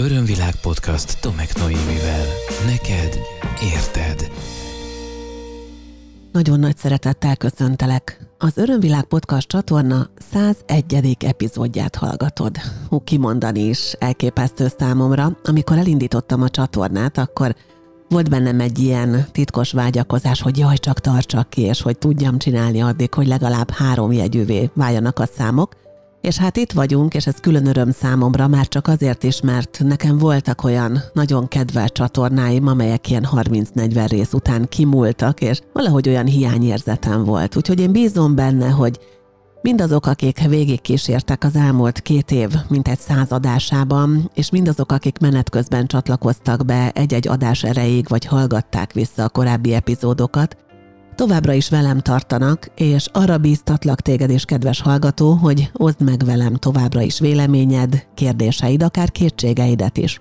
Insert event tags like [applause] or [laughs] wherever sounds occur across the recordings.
Örömvilág podcast Tomek Noémivel. Neked érted. Nagyon nagy szeretettel köszöntelek. Az Örömvilág podcast csatorna 101. epizódját hallgatod. Hú, kimondani is elképesztő számomra. Amikor elindítottam a csatornát, akkor volt bennem egy ilyen titkos vágyakozás, hogy jaj, csak tartsak ki, és hogy tudjam csinálni addig, hogy legalább három jegyűvé váljanak a számok. És hát itt vagyunk, és ez külön öröm számomra, már csak azért is, mert nekem voltak olyan nagyon kedvelt csatornáim, amelyek ilyen 30-40 rész után kimúltak, és valahogy olyan hiányérzetem volt. Úgyhogy én bízom benne, hogy Mindazok, akik végigkísértek az elmúlt két év mintegy száz adásában, és mindazok, akik menet közben csatlakoztak be egy-egy adás erejéig, vagy hallgatták vissza a korábbi epizódokat, továbbra is velem tartanak, és arra bíztatlak téged is, kedves hallgató, hogy oszd meg velem továbbra is véleményed, kérdéseid, akár kétségeidet is.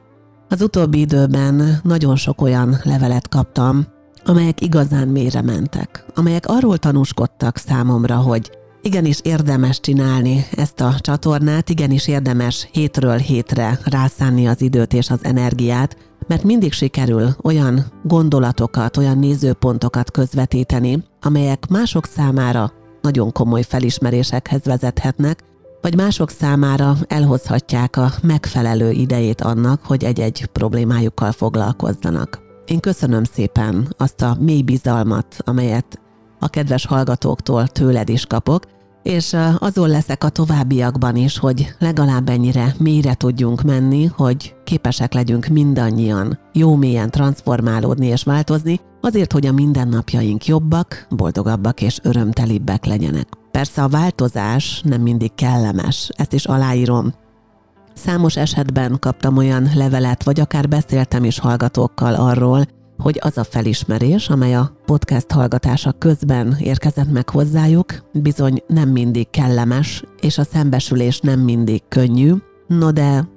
Az utóbbi időben nagyon sok olyan levelet kaptam, amelyek igazán mélyre mentek, amelyek arról tanúskodtak számomra, hogy Igenis érdemes csinálni ezt a csatornát, igenis érdemes hétről hétre rászánni az időt és az energiát, mert mindig sikerül olyan gondolatokat, olyan nézőpontokat közvetíteni, amelyek mások számára nagyon komoly felismerésekhez vezethetnek, vagy mások számára elhozhatják a megfelelő idejét annak, hogy egy-egy problémájukkal foglalkozzanak. Én köszönöm szépen azt a mély bizalmat, amelyet a kedves hallgatóktól tőled is kapok, és azon leszek a továbbiakban is, hogy legalább ennyire mélyre tudjunk menni, hogy képesek legyünk mindannyian jó mélyen transformálódni és változni, azért, hogy a mindennapjaink jobbak, boldogabbak és örömtelibbek legyenek. Persze a változás nem mindig kellemes, ezt is aláírom. Számos esetben kaptam olyan levelet, vagy akár beszéltem is hallgatókkal arról, hogy az a felismerés, amely a podcast hallgatása közben érkezett meg hozzájuk, bizony nem mindig kellemes, és a szembesülés nem mindig könnyű, no de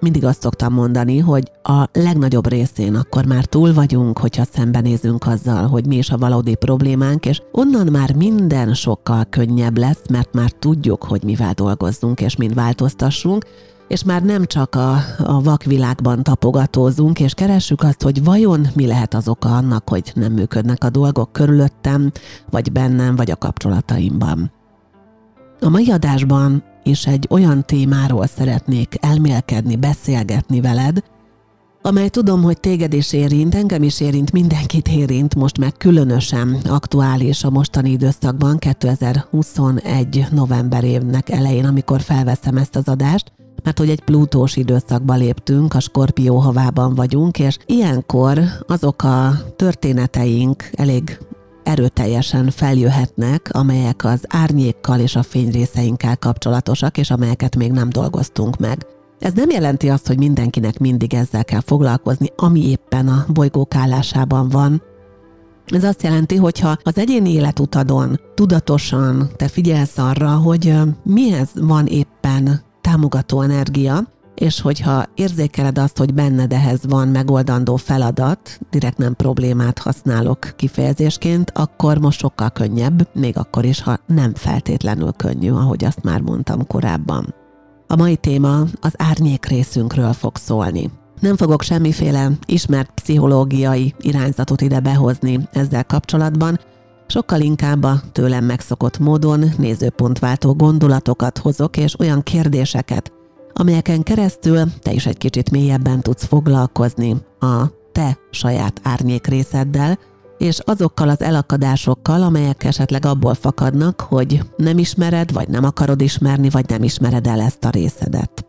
mindig azt szoktam mondani, hogy a legnagyobb részén akkor már túl vagyunk, hogyha szembenézünk azzal, hogy mi is a valódi problémánk, és onnan már minden sokkal könnyebb lesz, mert már tudjuk, hogy mivel dolgozzunk és mind változtassunk, és már nem csak a, a vakvilágban tapogatózunk, és keressük azt, hogy vajon mi lehet az oka annak, hogy nem működnek a dolgok körülöttem, vagy bennem, vagy a kapcsolataimban. A mai adásban is egy olyan témáról szeretnék elmélkedni, beszélgetni veled, amely tudom, hogy téged is érint, engem is érint, mindenkit érint, most meg különösen aktuális a mostani időszakban, 2021. november évnek elején, amikor felveszem ezt az adást, mert hogy egy plutós időszakba léptünk, a skorpió havában vagyunk, és ilyenkor azok a történeteink elég erőteljesen feljöhetnek, amelyek az árnyékkal és a fényrészeinkkel kapcsolatosak, és amelyeket még nem dolgoztunk meg. Ez nem jelenti azt, hogy mindenkinek mindig ezzel kell foglalkozni, ami éppen a bolygók állásában van, ez azt jelenti, hogyha az egyéni életutadon tudatosan te figyelsz arra, hogy mihez van éppen támogató energia, és hogyha érzékeled azt, hogy benned ehhez van megoldandó feladat, direkt nem problémát használok kifejezésként, akkor most sokkal könnyebb, még akkor is, ha nem feltétlenül könnyű, ahogy azt már mondtam korábban. A mai téma az árnyék részünkről fog szólni. Nem fogok semmiféle ismert pszichológiai irányzatot ide behozni ezzel kapcsolatban, Sokkal inkább a tőlem megszokott módon nézőpontváltó gondolatokat hozok, és olyan kérdéseket, amelyeken keresztül te is egy kicsit mélyebben tudsz foglalkozni a te saját árnyék részeddel, és azokkal az elakadásokkal, amelyek esetleg abból fakadnak, hogy nem ismered, vagy nem akarod ismerni, vagy nem ismered el ezt a részedet.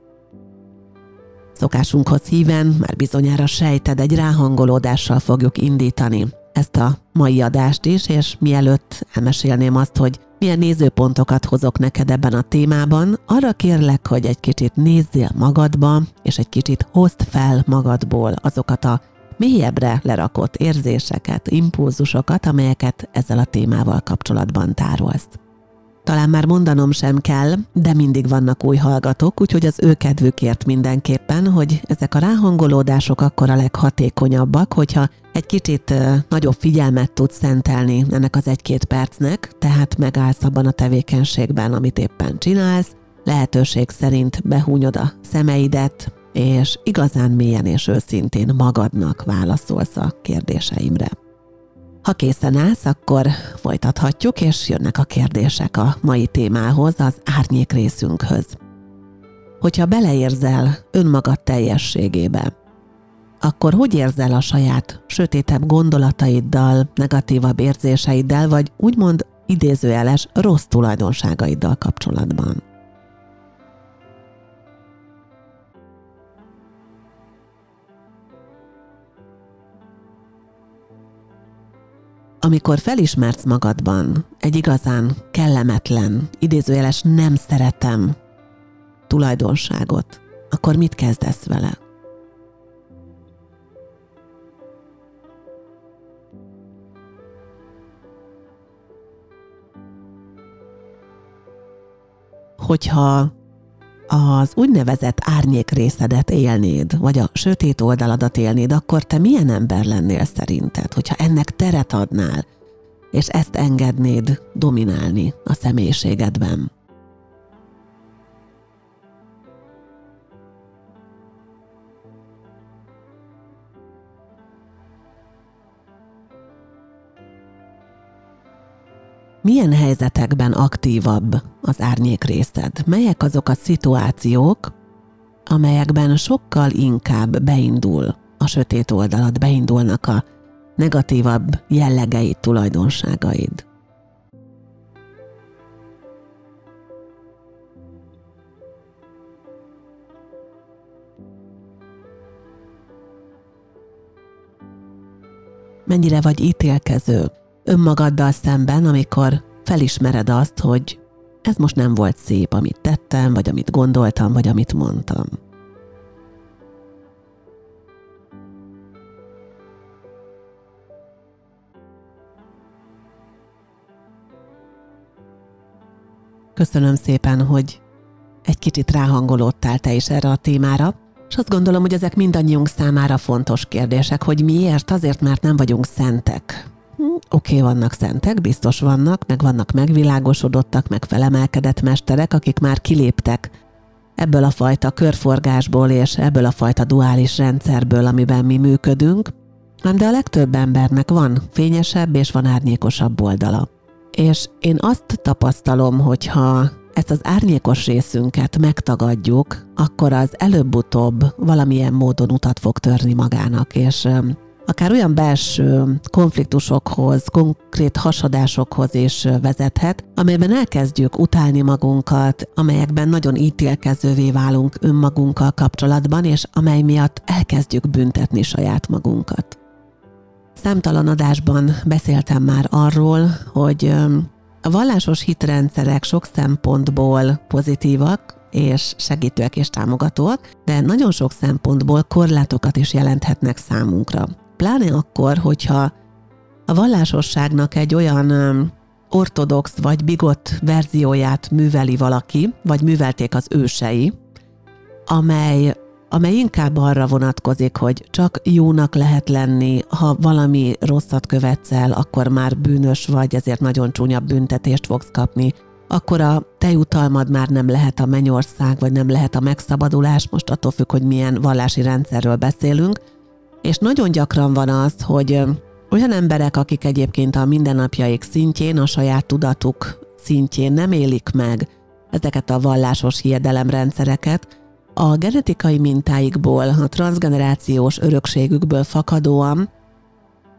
Szokásunkhoz híven, már bizonyára sejted, egy ráhangolódással fogjuk indítani ezt a mai adást is, és mielőtt elmesélném azt, hogy milyen nézőpontokat hozok neked ebben a témában, arra kérlek, hogy egy kicsit nézzél magadba, és egy kicsit hozd fel magadból azokat a mélyebbre lerakott érzéseket, impulzusokat, amelyeket ezzel a témával kapcsolatban tárolsz. Talán már mondanom sem kell, de mindig vannak új hallgatók, úgyhogy az ő kedvükért mindenképpen, hogy ezek a ráhangolódások akkor a leghatékonyabbak, hogyha egy kicsit nagyobb figyelmet tudsz szentelni ennek az egy-két percnek, tehát megállsz abban a tevékenységben, amit éppen csinálsz, lehetőség szerint behúnyod a szemeidet, és igazán mélyen és őszintén magadnak válaszolsz a kérdéseimre. Ha készen állsz, akkor folytathatjuk, és jönnek a kérdések a mai témához, az árnyék részünkhöz. Hogyha beleérzel önmagad teljességébe, akkor hogy érzel a saját sötétebb gondolataiddal, negatívabb érzéseiddel, vagy úgymond idézőjeles rossz tulajdonságaiddal kapcsolatban? Amikor felismersz magadban egy igazán kellemetlen, idézőjeles nem szeretem tulajdonságot, akkor mit kezdesz vele? Hogyha az úgynevezett árnyék részedet élnéd, vagy a sötét oldaladat élnéd, akkor te milyen ember lennél szerinted, hogyha ennek teret adnál, és ezt engednéd dominálni a személyiségedben? Milyen helyzetekben aktívabb az árnyék részed? Melyek azok a szituációk, amelyekben sokkal inkább beindul a sötét oldalad, beindulnak a negatívabb jellegeid, tulajdonságaid? Mennyire vagy ítélkező, önmagaddal szemben, amikor felismered azt, hogy ez most nem volt szép, amit tettem, vagy amit gondoltam, vagy amit mondtam. Köszönöm szépen, hogy egy kicsit ráhangolódtál te is erre a témára, és azt gondolom, hogy ezek mindannyiunk számára fontos kérdések, hogy miért? Azért, mert nem vagyunk szentek oké, okay, vannak szentek, biztos vannak, meg vannak megvilágosodottak, meg felemelkedett mesterek, akik már kiléptek ebből a fajta körforgásból és ebből a fajta duális rendszerből, amiben mi működünk, de a legtöbb embernek van fényesebb és van árnyékosabb oldala. És én azt tapasztalom, hogyha ezt az árnyékos részünket megtagadjuk, akkor az előbb-utóbb valamilyen módon utat fog törni magának, és akár olyan belső konfliktusokhoz, konkrét hasadásokhoz is vezethet, amelyben elkezdjük utálni magunkat, amelyekben nagyon ítélkezővé válunk önmagunkkal kapcsolatban, és amely miatt elkezdjük büntetni saját magunkat. Számtalan adásban beszéltem már arról, hogy a vallásos hitrendszerek sok szempontból pozitívak, és segítőek és támogatóak, de nagyon sok szempontból korlátokat is jelenthetnek számunkra. Pláne akkor, hogyha a vallásosságnak egy olyan ortodox vagy bigott verzióját műveli valaki, vagy művelték az ősei, amely, amely inkább arra vonatkozik, hogy csak jónak lehet lenni, ha valami rosszat követsz el, akkor már bűnös vagy, ezért nagyon csúnya büntetést fogsz kapni, akkor a te jutalmad már nem lehet a mennyország, vagy nem lehet a megszabadulás, most attól függ, hogy milyen vallási rendszerről beszélünk, és nagyon gyakran van az, hogy olyan emberek, akik egyébként a mindennapjaik szintjén, a saját tudatuk szintjén nem élik meg ezeket a vallásos hiedelemrendszereket, a genetikai mintáikból, a transgenerációs örökségükből fakadóan,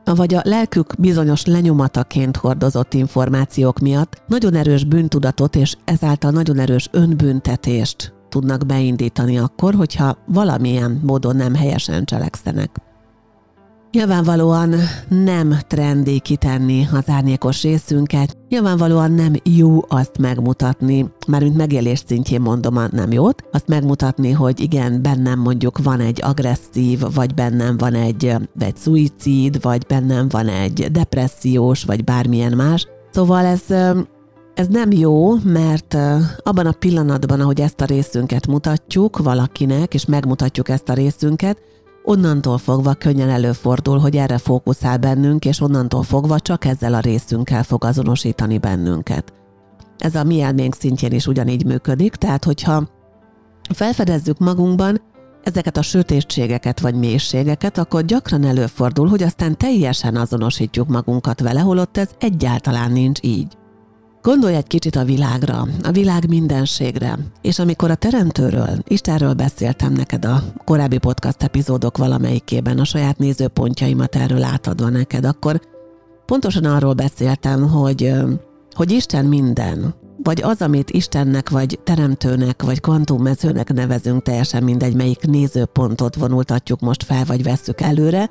vagy a lelkük bizonyos lenyomataként hordozott információk miatt nagyon erős bűntudatot és ezáltal nagyon erős önbüntetést tudnak beindítani akkor, hogyha valamilyen módon nem helyesen cselekszenek. Nyilvánvalóan nem trendi kitenni az árnyékos részünket, nyilvánvalóan nem jó azt megmutatni, mármint megélés szintjén mondom a nem jót, azt megmutatni, hogy igen, bennem mondjuk van egy agresszív, vagy bennem van egy, egy szuicid, vagy bennem van egy depressziós, vagy bármilyen más. Szóval ez ez nem jó, mert abban a pillanatban, ahogy ezt a részünket mutatjuk valakinek, és megmutatjuk ezt a részünket, Onnantól fogva könnyen előfordul, hogy erre fókuszál bennünk, és onnantól fogva csak ezzel a részünkkel fog azonosítani bennünket. Ez a mi elménk szintjén is ugyanígy működik, tehát hogyha felfedezzük magunkban, ezeket a sötétségeket vagy mélységeket, akkor gyakran előfordul, hogy aztán teljesen azonosítjuk magunkat vele, holott ez egyáltalán nincs így. Gondolj egy kicsit a világra, a világ mindenségre, és amikor a Teremtőről, Istenről beszéltem neked a korábbi podcast epizódok valamelyikében, a saját nézőpontjaimat erről átadva neked, akkor pontosan arról beszéltem, hogy, hogy Isten minden, vagy az, amit Istennek, vagy Teremtőnek, vagy kvantummezőnek nevezünk, teljesen mindegy, melyik nézőpontot vonultatjuk most fel, vagy vesszük előre,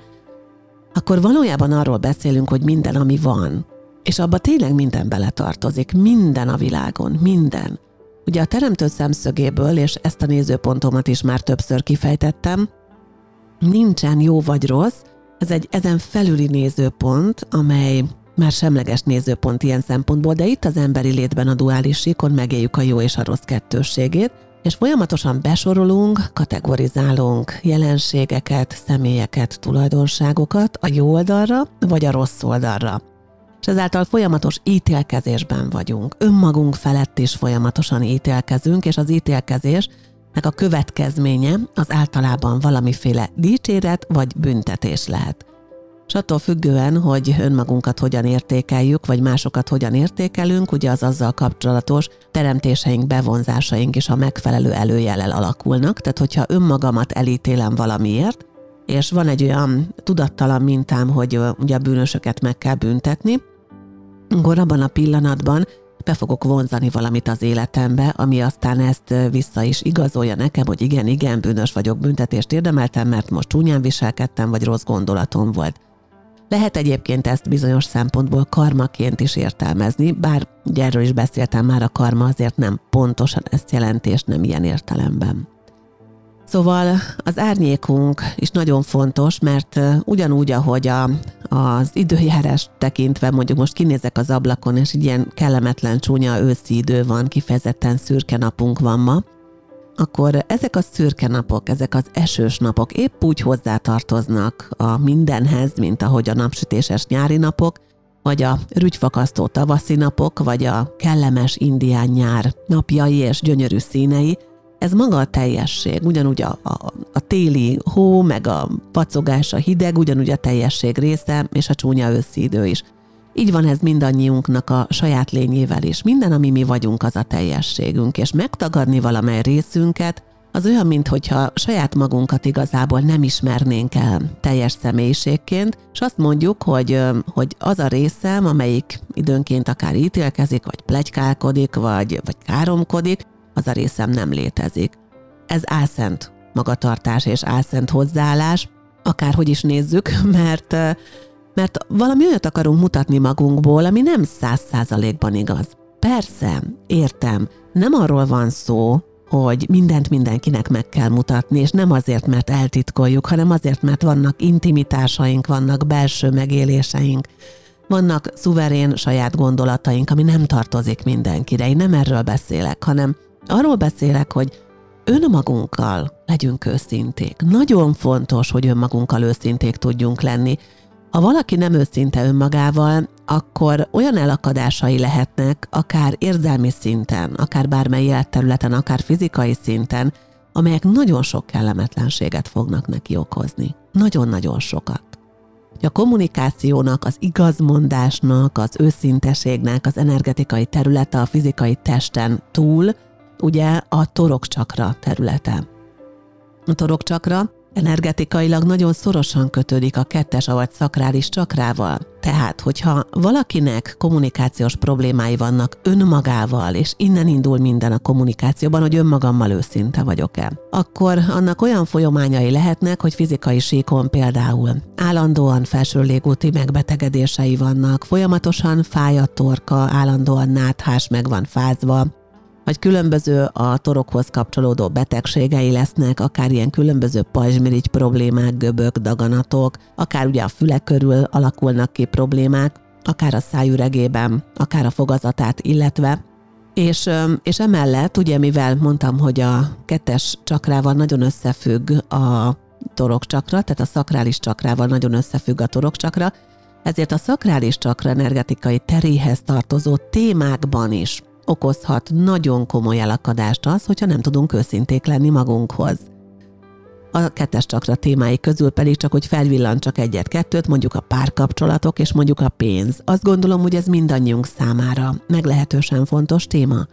akkor valójában arról beszélünk, hogy minden, ami van, és abba tényleg minden beletartozik, minden a világon, minden. Ugye a teremtő szemszögéből, és ezt a nézőpontomat is már többször kifejtettem, nincsen jó vagy rossz, ez egy ezen felüli nézőpont, amely már semleges nézőpont ilyen szempontból, de itt az emberi létben a duális síkon megéljük a jó és a rossz kettősségét, és folyamatosan besorolunk, kategorizálunk jelenségeket, személyeket, tulajdonságokat a jó oldalra vagy a rossz oldalra és ezáltal folyamatos ítélkezésben vagyunk. Önmagunk felett is folyamatosan ítélkezünk, és az ítélkezésnek a következménye az általában valamiféle dicséret vagy büntetés lehet. És attól függően, hogy önmagunkat hogyan értékeljük, vagy másokat hogyan értékelünk, ugye az azzal kapcsolatos teremtéseink, bevonzásaink is a megfelelő előjellel alakulnak. Tehát, hogyha önmagamat elítélem valamiért, és van egy olyan tudattalan mintám, hogy ugye a bűnösöket meg kell büntetni, akkor abban a pillanatban be fogok vonzani valamit az életembe, ami aztán ezt vissza is igazolja nekem, hogy igen, igen, bűnös vagyok, büntetést érdemeltem, mert most csúnyán viselkedtem, vagy rossz gondolatom volt. Lehet egyébként ezt bizonyos szempontból karmaként is értelmezni, bár erről is beszéltem már, a karma azért nem pontosan ezt jelenti, nem ilyen értelemben. Szóval az árnyékunk is nagyon fontos, mert ugyanúgy, ahogy a, az időjárás tekintve, mondjuk most kinézek az ablakon, és így ilyen kellemetlen csúnya őszi idő van, kifejezetten szürke napunk van ma, akkor ezek a szürke napok, ezek az esős napok épp úgy hozzátartoznak a mindenhez, mint ahogy a napsütéses nyári napok, vagy a rügyfakasztó tavaszi napok, vagy a kellemes indián nyár napjai és gyönyörű színei, ez maga a teljesség, ugyanúgy a, a, a téli hó, meg a pacogás, a hideg, ugyanúgy a teljesség része, és a csúnya őszi idő is. Így van ez mindannyiunknak a saját lényével is. Minden, ami mi vagyunk, az a teljességünk, és megtagadni valamely részünket, az olyan, mintha saját magunkat igazából nem ismernénk el teljes személyiségként, és azt mondjuk, hogy, hogy az a részem, amelyik időnként akár ítélkezik, vagy plegykálkodik, vagy, vagy káromkodik, az a részem nem létezik. Ez álszent magatartás és álszent hozzáállás, akárhogy is nézzük, [laughs] mert, mert valami olyat akarunk mutatni magunkból, ami nem száz százalékban igaz. Persze, értem, nem arról van szó, hogy mindent mindenkinek meg kell mutatni, és nem azért, mert eltitkoljuk, hanem azért, mert vannak intimitásaink, vannak belső megéléseink, vannak szuverén saját gondolataink, ami nem tartozik mindenkire. Én nem erről beszélek, hanem Arról beszélek, hogy önmagunkkal legyünk őszinték. Nagyon fontos, hogy önmagunkkal őszinték tudjunk lenni. Ha valaki nem őszinte önmagával, akkor olyan elakadásai lehetnek, akár érzelmi szinten, akár bármely életterületen, akár fizikai szinten, amelyek nagyon sok kellemetlenséget fognak neki okozni. Nagyon-nagyon sokat. A kommunikációnak, az igazmondásnak, az őszinteségnek az energetikai területe a fizikai testen túl ugye a torokcsakra területe. A torokcsakra energetikailag nagyon szorosan kötődik a kettes vagy szakrális csakrával. Tehát, hogyha valakinek kommunikációs problémái vannak önmagával, és innen indul minden a kommunikációban, hogy önmagammal őszinte vagyok-e, akkor annak olyan folyamányai lehetnek, hogy fizikai síkon például állandóan felső légúti megbetegedései vannak, folyamatosan fáj a torka, állandóan náthás meg van fázva, vagy különböző a torokhoz kapcsolódó betegségei lesznek, akár ilyen különböző pajzsmirigy problémák, göbök, daganatok, akár ugye a füle körül alakulnak ki problémák, akár a szájüregében, akár a fogazatát illetve. És, és emellett, ugye mivel mondtam, hogy a kettes csakrával nagyon összefügg a torokcsakra, tehát a szakrális csakrával nagyon összefügg a torokcsakra, ezért a szakrális csakra energetikai teréhez tartozó témákban is okozhat nagyon komoly elakadást az, hogyha nem tudunk őszinték lenni magunkhoz. a kettes csakra témái közül pedig csak, hogy felvillancsak egyet-kettőt, mondjuk a párkapcsolatok és mondjuk a pénz. Azt gondolom, hogy ez mindannyiunk számára meglehetősen fontos téma.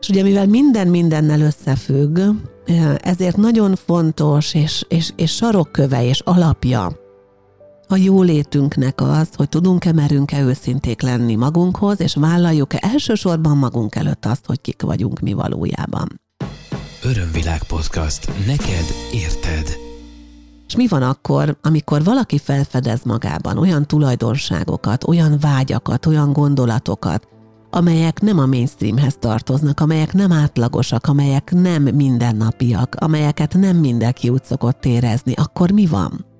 És ugye mivel minden mindennel összefügg, ezért nagyon fontos és, és, és sarokköve és alapja a jólétünknek az, hogy tudunk-e, merünk-e őszinték lenni magunkhoz, és vállaljuk-e elsősorban magunk előtt azt, hogy kik vagyunk mi valójában. Örömvilág podcast. Neked érted. És mi van akkor, amikor valaki felfedez magában olyan tulajdonságokat, olyan vágyakat, olyan gondolatokat, amelyek nem a mainstreamhez tartoznak, amelyek nem átlagosak, amelyek nem mindennapiak, amelyeket nem mindenki úgy szokott érezni, akkor mi van?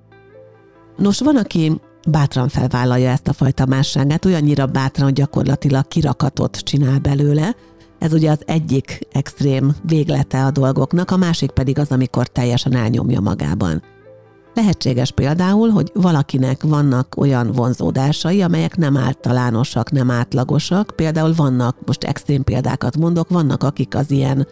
Nos, van, aki bátran felvállalja ezt a fajta másságát, olyannyira bátran, hogy gyakorlatilag kirakatot csinál belőle. Ez ugye az egyik extrém véglete a dolgoknak, a másik pedig az, amikor teljesen elnyomja magában. Lehetséges például, hogy valakinek vannak olyan vonzódásai, amelyek nem általánosak, nem átlagosak. Például vannak, most extrém példákat mondok, vannak akik az ilyen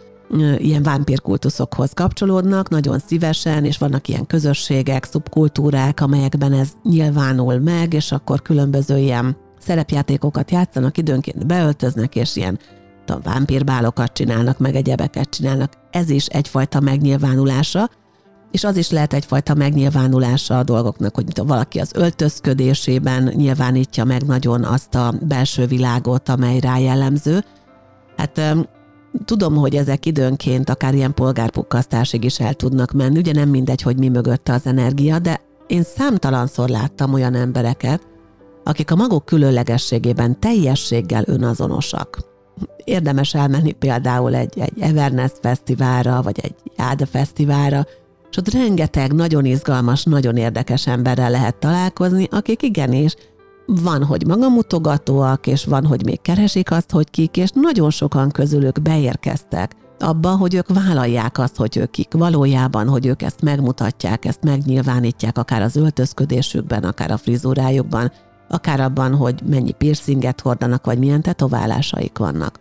ilyen vámpírkultuszokhoz kapcsolódnak nagyon szívesen, és vannak ilyen közösségek, szubkultúrák, amelyekben ez nyilvánul meg, és akkor különböző ilyen szerepjátékokat játszanak, időnként beöltöznek, és ilyen tudom, vámpírbálokat csinálnak, meg egyebeket csinálnak. Ez is egyfajta megnyilvánulása, és az is lehet egyfajta megnyilvánulása a dolgoknak, hogy valaki az öltözködésében nyilvánítja meg nagyon azt a belső világot, amely rá jellemző. Hát Tudom, hogy ezek időnként akár ilyen polgárpukkasztásig is el tudnak menni, ugye nem mindegy, hogy mi mögötte az energia, de én számtalanszor láttam olyan embereket, akik a maguk különlegességében teljességgel önazonosak. Érdemes elmenni például egy, egy Everness fesztiválra, vagy egy Jáda fesztiválra, és ott rengeteg nagyon izgalmas, nagyon érdekes emberrel lehet találkozni, akik igenis van, hogy magamutogatóak, és van, hogy még keresik azt, hogy kik, és nagyon sokan közülük beérkeztek abba, hogy ők vállalják azt, hogy ők kik valójában, hogy ők ezt megmutatják, ezt megnyilvánítják, akár az öltözködésükben, akár a frizurájukban, akár abban, hogy mennyi piercinget hordanak, vagy milyen tetoválásaik vannak.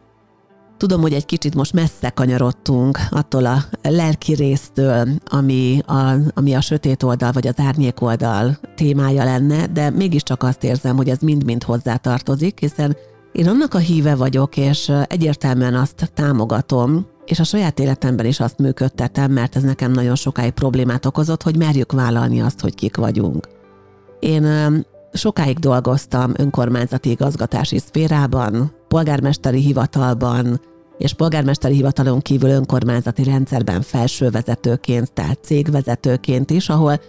Tudom, hogy egy kicsit most messze kanyarodtunk attól a lelki résztől, ami a, ami a sötét oldal vagy az árnyék oldal témája lenne, de mégiscsak azt érzem, hogy ez mind-mind hozzá tartozik, hiszen én annak a híve vagyok, és egyértelműen azt támogatom, és a saját életemben is azt működtetem, mert ez nekem nagyon sokáig problémát okozott, hogy merjük vállalni azt, hogy kik vagyunk. Én sokáig dolgoztam önkormányzati igazgatási szférában, polgármesteri hivatalban, és polgármesteri hivatalon kívül önkormányzati rendszerben felsővezetőként, tehát cégvezetőként is, ahol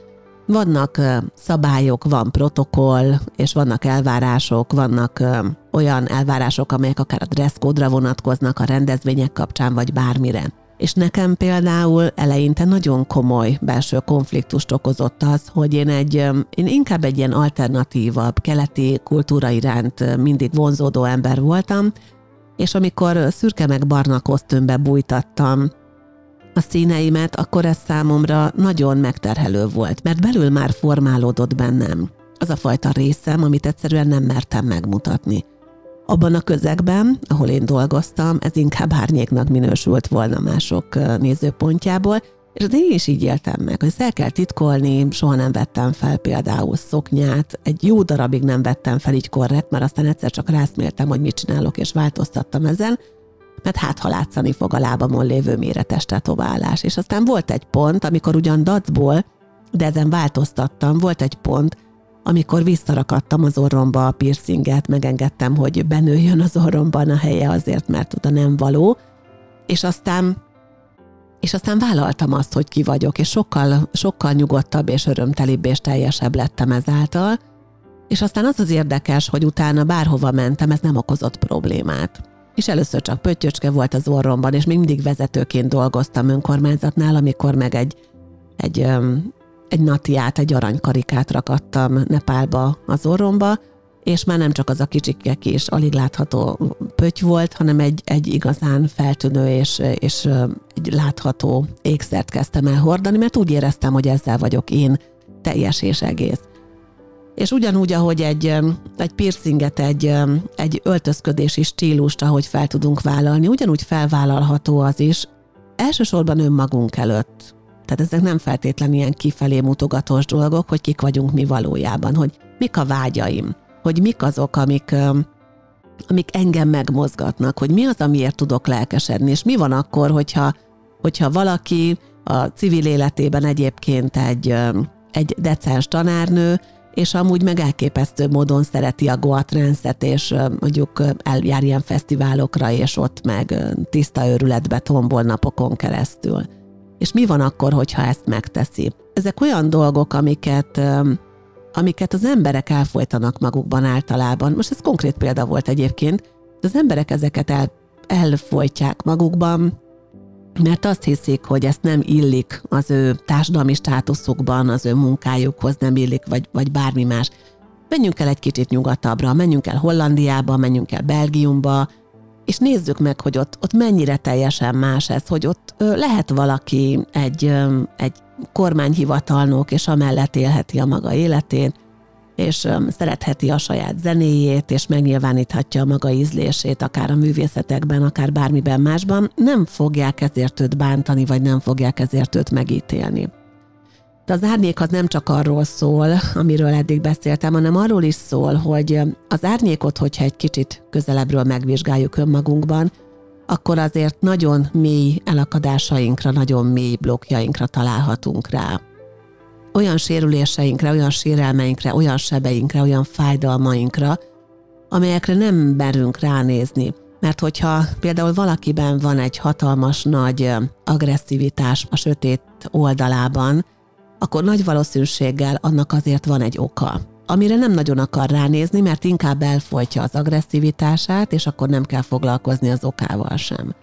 vannak szabályok, van protokoll, és vannak elvárások, vannak olyan elvárások, amelyek akár a dresszkódra vonatkoznak a rendezvények kapcsán, vagy bármire. És nekem például eleinte nagyon komoly belső konfliktust okozott az, hogy én egy, én inkább egy ilyen alternatívabb, keleti kultúra iránt mindig vonzódó ember voltam, és amikor szürke meg barna kosztümbe bújtattam a színeimet, akkor ez számomra nagyon megterhelő volt, mert belül már formálódott bennem az a fajta részem, amit egyszerűen nem mertem megmutatni. Abban a közegben, ahol én dolgoztam, ez inkább árnyéknak minősült volna mások nézőpontjából, és én is így éltem meg, hogy el kell titkolni, soha nem vettem fel például szoknyát, egy jó darabig nem vettem fel így korrekt, mert aztán egyszer csak rászméltem, hogy mit csinálok, és változtattam ezen, mert hát ha látszani fog a lábamon lévő méretes tetoválás. És aztán volt egy pont, amikor ugyan dacból, de ezen változtattam, volt egy pont, amikor visszarakadtam az orromba a piercinget, megengedtem, hogy benőjön az orromban a helye azért, mert oda nem való, és aztán és aztán vállaltam azt, hogy ki vagyok, és sokkal, sokkal nyugodtabb és örömtelibb és teljesebb lettem ezáltal, és aztán az az érdekes, hogy utána bárhova mentem, ez nem okozott problémát. És először csak pöttyöcske volt az orromban, és mindig vezetőként dolgoztam önkormányzatnál, amikor meg egy, egy, egy natiát, egy aranykarikát rakattam Nepálba az orromba, és már nem csak az a kicsikek és alig látható pöty volt, hanem egy, egy igazán feltűnő és, és egy látható ékszert kezdtem el hordani, mert úgy éreztem, hogy ezzel vagyok én teljes és egész. És ugyanúgy, ahogy egy, egy piercinget, egy, egy öltözködési stílust, ahogy fel tudunk vállalni, ugyanúgy felvállalható az is, elsősorban önmagunk előtt. Tehát ezek nem feltétlenül ilyen kifelé mutogatós dolgok, hogy kik vagyunk mi valójában, hogy mik a vágyaim, hogy mik azok, amik, amik engem megmozgatnak, hogy mi az, amiért tudok lelkesedni, és mi van akkor, hogyha, hogyha valaki a civil életében egyébként egy, egy decens tanárnő, és amúgy meg elképesztő módon szereti a Goa Transzet, és mondjuk eljár ilyen fesztiválokra, és ott meg tiszta őrületbe tombol napokon keresztül. És mi van akkor, hogyha ezt megteszi? Ezek olyan dolgok, amiket, amiket az emberek elfolytanak magukban általában. Most ez konkrét példa volt egyébként, de az emberek ezeket el, elfolytják magukban, mert azt hiszik, hogy ezt nem illik az ő társadalmi státuszukban, az ő munkájukhoz nem illik, vagy, vagy bármi más. Menjünk el egy kicsit nyugatabbra, menjünk el Hollandiába, menjünk el Belgiumba, és nézzük meg, hogy ott, ott mennyire teljesen más ez, hogy ott ö, lehet valaki egy, ö, egy kormányhivatalnok, és amellett élheti a maga életét, és szeretheti a saját zenéjét, és megnyilváníthatja a maga ízlését, akár a művészetekben, akár bármiben másban, nem fogják ezért őt bántani, vagy nem fogják ezért őt megítélni. Az árnyék az nem csak arról szól, amiről eddig beszéltem, hanem arról is szól, hogy az árnyékot, hogyha egy kicsit közelebbről megvizsgáljuk önmagunkban, akkor azért nagyon mély elakadásainkra, nagyon mély blokkjainkra találhatunk rá olyan sérüléseinkre, olyan sérelmeinkre, olyan sebeinkre, olyan fájdalmainkra, amelyekre nem merünk ránézni. Mert hogyha például valakiben van egy hatalmas nagy agresszivitás a sötét oldalában, akkor nagy valószínűséggel annak azért van egy oka, amire nem nagyon akar ránézni, mert inkább elfolytja az agresszivitását, és akkor nem kell foglalkozni az okával sem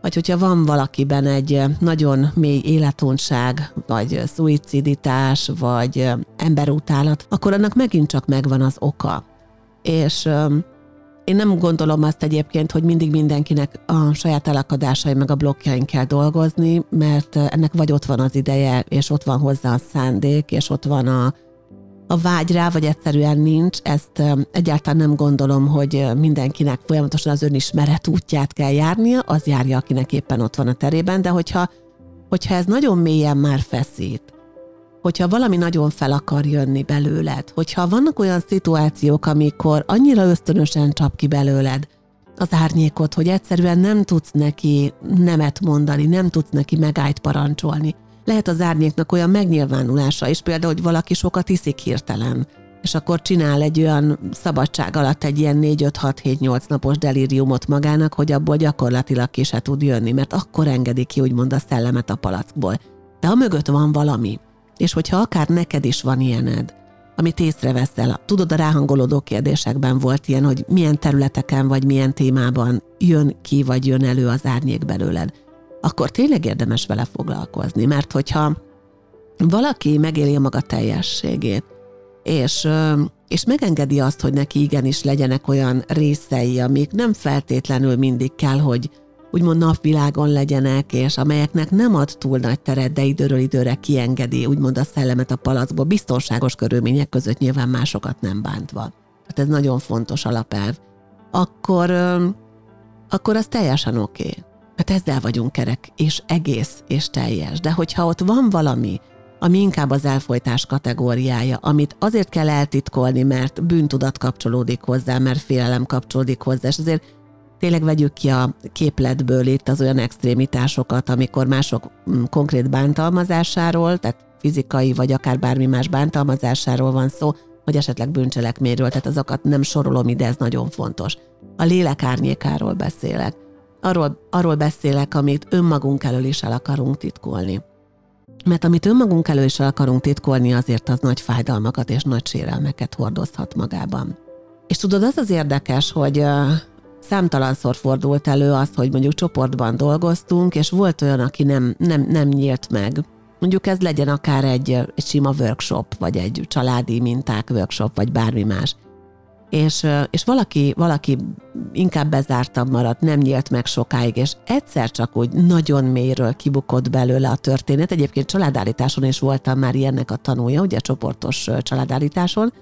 vagy hogyha van valakiben egy nagyon mély életunság, vagy szuiciditás, vagy emberutálat, akkor annak megint csak megvan az oka. És én nem gondolom azt egyébként, hogy mindig mindenkinek a saját elakadásai meg a blokkjain kell dolgozni, mert ennek vagy ott van az ideje, és ott van hozzá a szándék, és ott van a, a vágy rá, vagy egyszerűen nincs, ezt egyáltalán nem gondolom, hogy mindenkinek folyamatosan az önismeret útját kell járnia, az járja, akinek éppen ott van a terében, de hogyha, hogyha ez nagyon mélyen már feszít, hogyha valami nagyon fel akar jönni belőled, hogyha vannak olyan szituációk, amikor annyira ösztönösen csap ki belőled az árnyékot, hogy egyszerűen nem tudsz neki nemet mondani, nem tudsz neki megállt parancsolni, lehet az árnyéknak olyan megnyilvánulása is, például, hogy valaki sokat iszik hirtelen, és akkor csinál egy olyan szabadság alatt egy ilyen 4-5-6-7-8 napos delíriumot magának, hogy abból gyakorlatilag ki se tud jönni, mert akkor engedi ki úgymond a szellemet a palackból. De a mögött van valami, és hogyha akár neked is van ilyened, amit észreveszel, tudod, a ráhangolódó kérdésekben volt ilyen, hogy milyen területeken vagy milyen témában jön ki vagy jön elő az árnyék belőled akkor tényleg érdemes vele foglalkozni, mert hogyha valaki megéli a maga teljességét, és, és megengedi azt, hogy neki igenis legyenek olyan részei, amik nem feltétlenül mindig kell, hogy úgymond napvilágon legyenek, és amelyeknek nem ad túl nagy teret, de időről időre kiengedi úgymond a szellemet a palacból, biztonságos körülmények között nyilván másokat nem bántva. Tehát ez nagyon fontos alapelv. Akkor, akkor az teljesen oké. Okay. Hát ezzel vagyunk kerek, és egész, és teljes. De hogyha ott van valami, ami inkább az elfolytás kategóriája, amit azért kell eltitkolni, mert bűntudat kapcsolódik hozzá, mert félelem kapcsolódik hozzá, és azért tényleg vegyük ki a képletből itt az olyan extrémitásokat, amikor mások mm, konkrét bántalmazásáról, tehát fizikai vagy akár bármi más bántalmazásáról van szó, vagy esetleg bűncselekményről, tehát azokat nem sorolom ide, ez nagyon fontos. A lélek árnyékáról beszélek arról, arról beszélek, amit önmagunk elől is el akarunk titkolni. Mert amit önmagunk elől is el akarunk titkolni, azért az nagy fájdalmakat és nagy sérelmeket hordozhat magában. És tudod, az az érdekes, hogy számtalanszor fordult elő az, hogy mondjuk csoportban dolgoztunk, és volt olyan, aki nem, nem, nem nyílt meg. Mondjuk ez legyen akár egy, egy sima workshop, vagy egy családi minták workshop, vagy bármi más és, és valaki, valaki inkább bezártabb maradt, nem nyílt meg sokáig, és egyszer csak úgy nagyon mélyről kibukott belőle a történet. Egyébként családállításon is voltam már ilyennek a tanúja, ugye csoportos családállításon,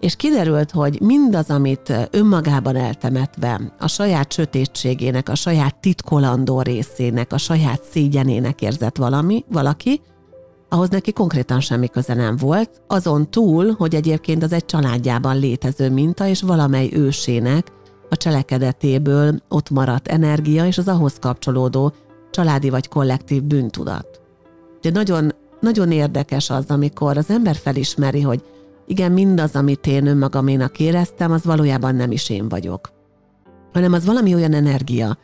és kiderült, hogy mindaz, amit önmagában eltemetve, a saját sötétségének, a saját titkolandó részének, a saját szégyenének érzett valami, valaki, ahhoz neki konkrétan semmi köze nem volt, azon túl, hogy egyébként az egy családjában létező minta, és valamely ősének a cselekedetéből ott maradt energia, és az ahhoz kapcsolódó családi vagy kollektív bűntudat. De nagyon, nagyon érdekes az, amikor az ember felismeri, hogy igen, mindaz, amit én önmagaménak éreztem, az valójában nem is én vagyok. Hanem az valami olyan energia,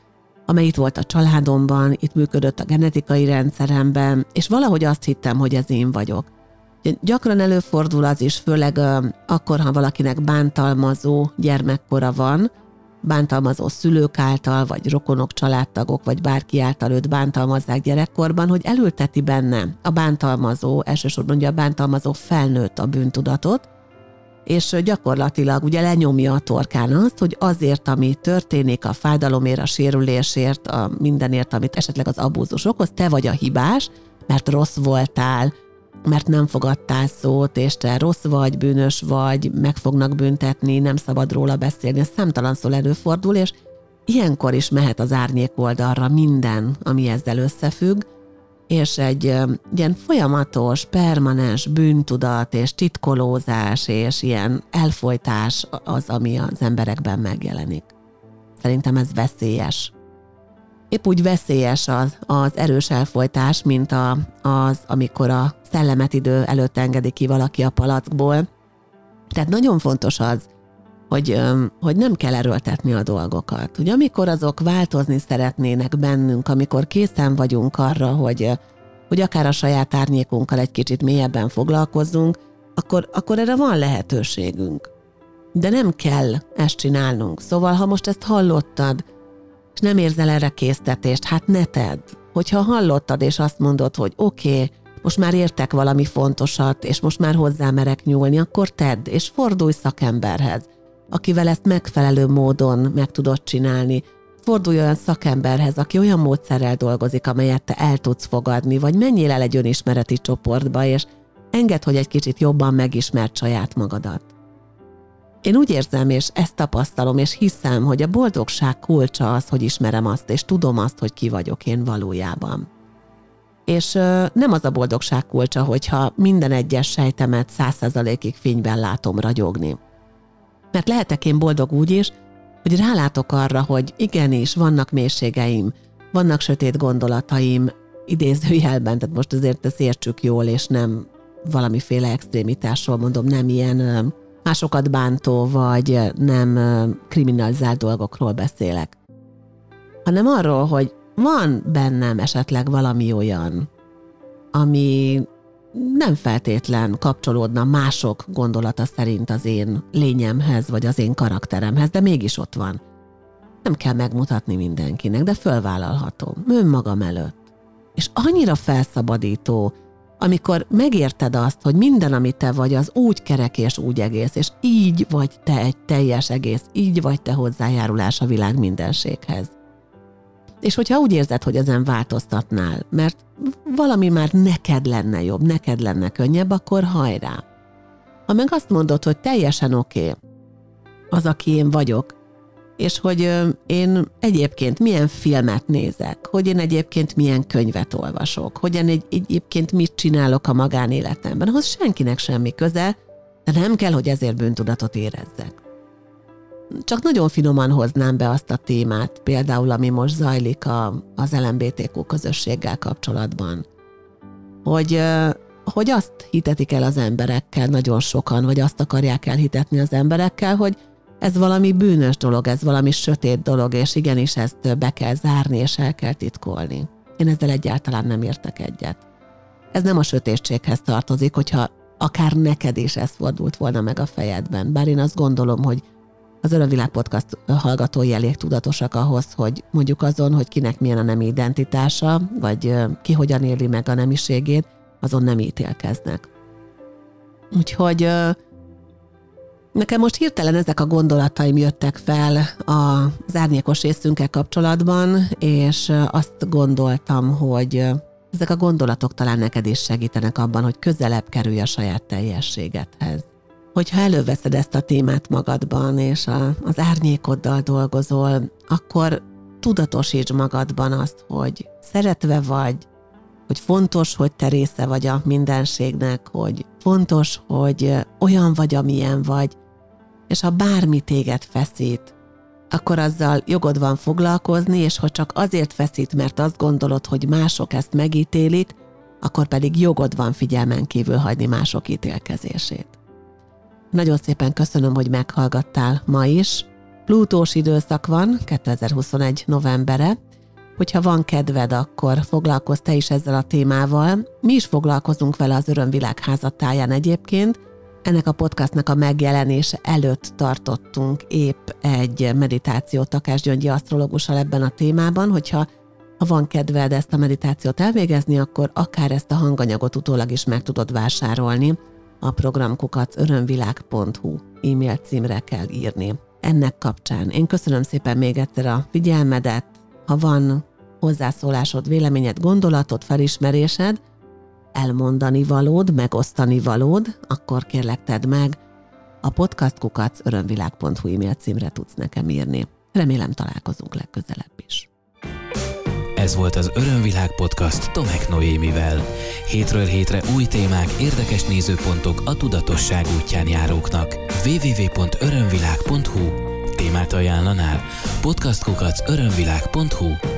amely itt volt a családomban, itt működött a genetikai rendszeremben, és valahogy azt hittem, hogy ez én vagyok. Gyakran előfordul az is, főleg akkor, ha valakinek bántalmazó gyermekkora van, bántalmazó szülők által, vagy rokonok, családtagok, vagy bárki által őt bántalmazzák gyerekkorban, hogy elülteti benne a bántalmazó, elsősorban ugye a bántalmazó felnőtt a bűntudatot, és gyakorlatilag ugye lenyomja a torkán azt, hogy azért, ami történik a fájdalomért, a sérülésért, a mindenért, amit esetleg az abúzus okoz, te vagy a hibás, mert rossz voltál, mert nem fogadtál szót, és te rossz vagy, bűnös vagy, meg fognak büntetni, nem szabad róla beszélni, ez számtalan szól előfordul, és ilyenkor is mehet az árnyék oldalra minden, ami ezzel összefügg, és egy ilyen folyamatos, permanens bűntudat és titkolózás és ilyen elfolytás az, ami az emberekben megjelenik. Szerintem ez veszélyes. Épp úgy veszélyes az, az erős elfolytás, mint a, az, amikor a szellemet idő előtt engedi ki valaki a palackból. Tehát nagyon fontos az, hogy, hogy nem kell erőltetni a dolgokat. Hogy amikor azok változni szeretnének bennünk, amikor készen vagyunk arra, hogy, hogy akár a saját árnyékunkkal egy kicsit mélyebben foglalkozzunk, akkor, akkor erre van lehetőségünk. De nem kell ezt csinálnunk. Szóval, ha most ezt hallottad, és nem érzel erre késztetést, hát ne tedd. Hogyha hallottad, és azt mondod, hogy oké, okay, most már értek valami fontosat, és most már hozzá merek nyúlni, akkor tedd, és fordulj szakemberhez, akivel ezt megfelelő módon meg tudod csinálni. Fordulj olyan szakemberhez, aki olyan módszerrel dolgozik, amelyet te el tudsz fogadni, vagy menjél el egy önismereti csoportba, és engedd, hogy egy kicsit jobban megismert saját magadat. Én úgy érzem, és ezt tapasztalom, és hiszem, hogy a boldogság kulcsa az, hogy ismerem azt, és tudom azt, hogy ki vagyok én valójában. És nem az a boldogság kulcsa, hogyha minden egyes sejtemet százszerzalékig fényben látom ragyogni. Mert lehetek én boldog úgy is, hogy rálátok arra, hogy igenis, vannak mélységeim, vannak sötét gondolataim, idézőjelben, tehát most azért ezt értsük jól, és nem valamiféle extrémitásról mondom, nem ilyen másokat bántó, vagy nem kriminalizált dolgokról beszélek, hanem arról, hogy van bennem esetleg valami olyan, ami nem feltétlen kapcsolódna mások gondolata szerint az én lényemhez, vagy az én karakteremhez, de mégis ott van. Nem kell megmutatni mindenkinek, de fölvállalhatom, önmagam előtt. És annyira felszabadító, amikor megérted azt, hogy minden, amit te vagy, az úgy kerek és úgy egész, és így vagy te egy teljes egész, így vagy te hozzájárulás a világ mindenséghez. És hogyha úgy érzed, hogy ezen változtatnál, mert valami már neked lenne jobb, neked lenne könnyebb, akkor hajrá. Ha meg azt mondod, hogy teljesen oké, okay, az, aki én vagyok, és hogy én egyébként milyen filmet nézek, hogy én egyébként milyen könyvet olvasok, hogy én egyébként mit csinálok a magánéletemben, ahhoz senkinek semmi köze, de nem kell, hogy ezért bűntudatot érezzek. Csak nagyon finoman hoznám be azt a témát, például ami most zajlik a, az LMBTQ közösséggel kapcsolatban, hogy, hogy azt hitetik el az emberekkel nagyon sokan, vagy azt akarják elhitetni az emberekkel, hogy ez valami bűnös dolog, ez valami sötét dolog, és igenis ezt be kell zárni, és el kell titkolni. Én ezzel egyáltalán nem értek egyet. Ez nem a sötétséghez tartozik, hogyha akár neked is ez fordult volna meg a fejedben. Bár én azt gondolom, hogy az Örömvilág Podcast hallgatói elég tudatosak ahhoz, hogy mondjuk azon, hogy kinek milyen a nem identitása, vagy ki hogyan éli meg a nemiségét, azon nem ítélkeznek. Úgyhogy Nekem most hirtelen ezek a gondolataim jöttek fel az árnyékos részünkkel kapcsolatban, és azt gondoltam, hogy ezek a gondolatok talán neked is segítenek abban, hogy közelebb kerülj a saját teljességedhez hogyha előveszed ezt a témát magadban, és a, az árnyékoddal dolgozol, akkor tudatosíts magadban azt, hogy szeretve vagy, hogy fontos, hogy te része vagy a mindenségnek, hogy fontos, hogy olyan vagy, amilyen vagy, és ha bármi téged feszít, akkor azzal jogod van foglalkozni, és ha csak azért feszít, mert azt gondolod, hogy mások ezt megítélik, akkor pedig jogod van figyelmen kívül hagyni mások ítélkezését. Nagyon szépen köszönöm, hogy meghallgattál ma is. Plutós időszak van, 2021 novembere. Hogyha van kedved, akkor foglalkozz te is ezzel a témával. Mi is foglalkozunk vele az Örömvilág házatáján egyébként. Ennek a podcastnak a megjelenése előtt tartottunk épp egy meditációt Takás Gyöngyi asztrológussal ebben a témában, hogyha ha van kedved ezt a meditációt elvégezni, akkor akár ezt a hanganyagot utólag is meg tudod vásárolni a programkukat örömvilág.hu e-mail címre kell írni. Ennek kapcsán én köszönöm szépen még egyszer a figyelmedet, ha van hozzászólásod, véleményed, gondolatod, felismerésed, elmondani valód, megosztani valód, akkor kérlek tedd meg, a podcastkukat örömvilág.hu e-mail címre tudsz nekem írni. Remélem találkozunk legközelebb is. Ez volt az Örömvilág podcast Tomek Noémivel. Hétről hétre új témák, érdekes nézőpontok a tudatosság útján járóknak. www.örömvilág.hu Témát ajánlanál? Podcastkukac örömvilág.hu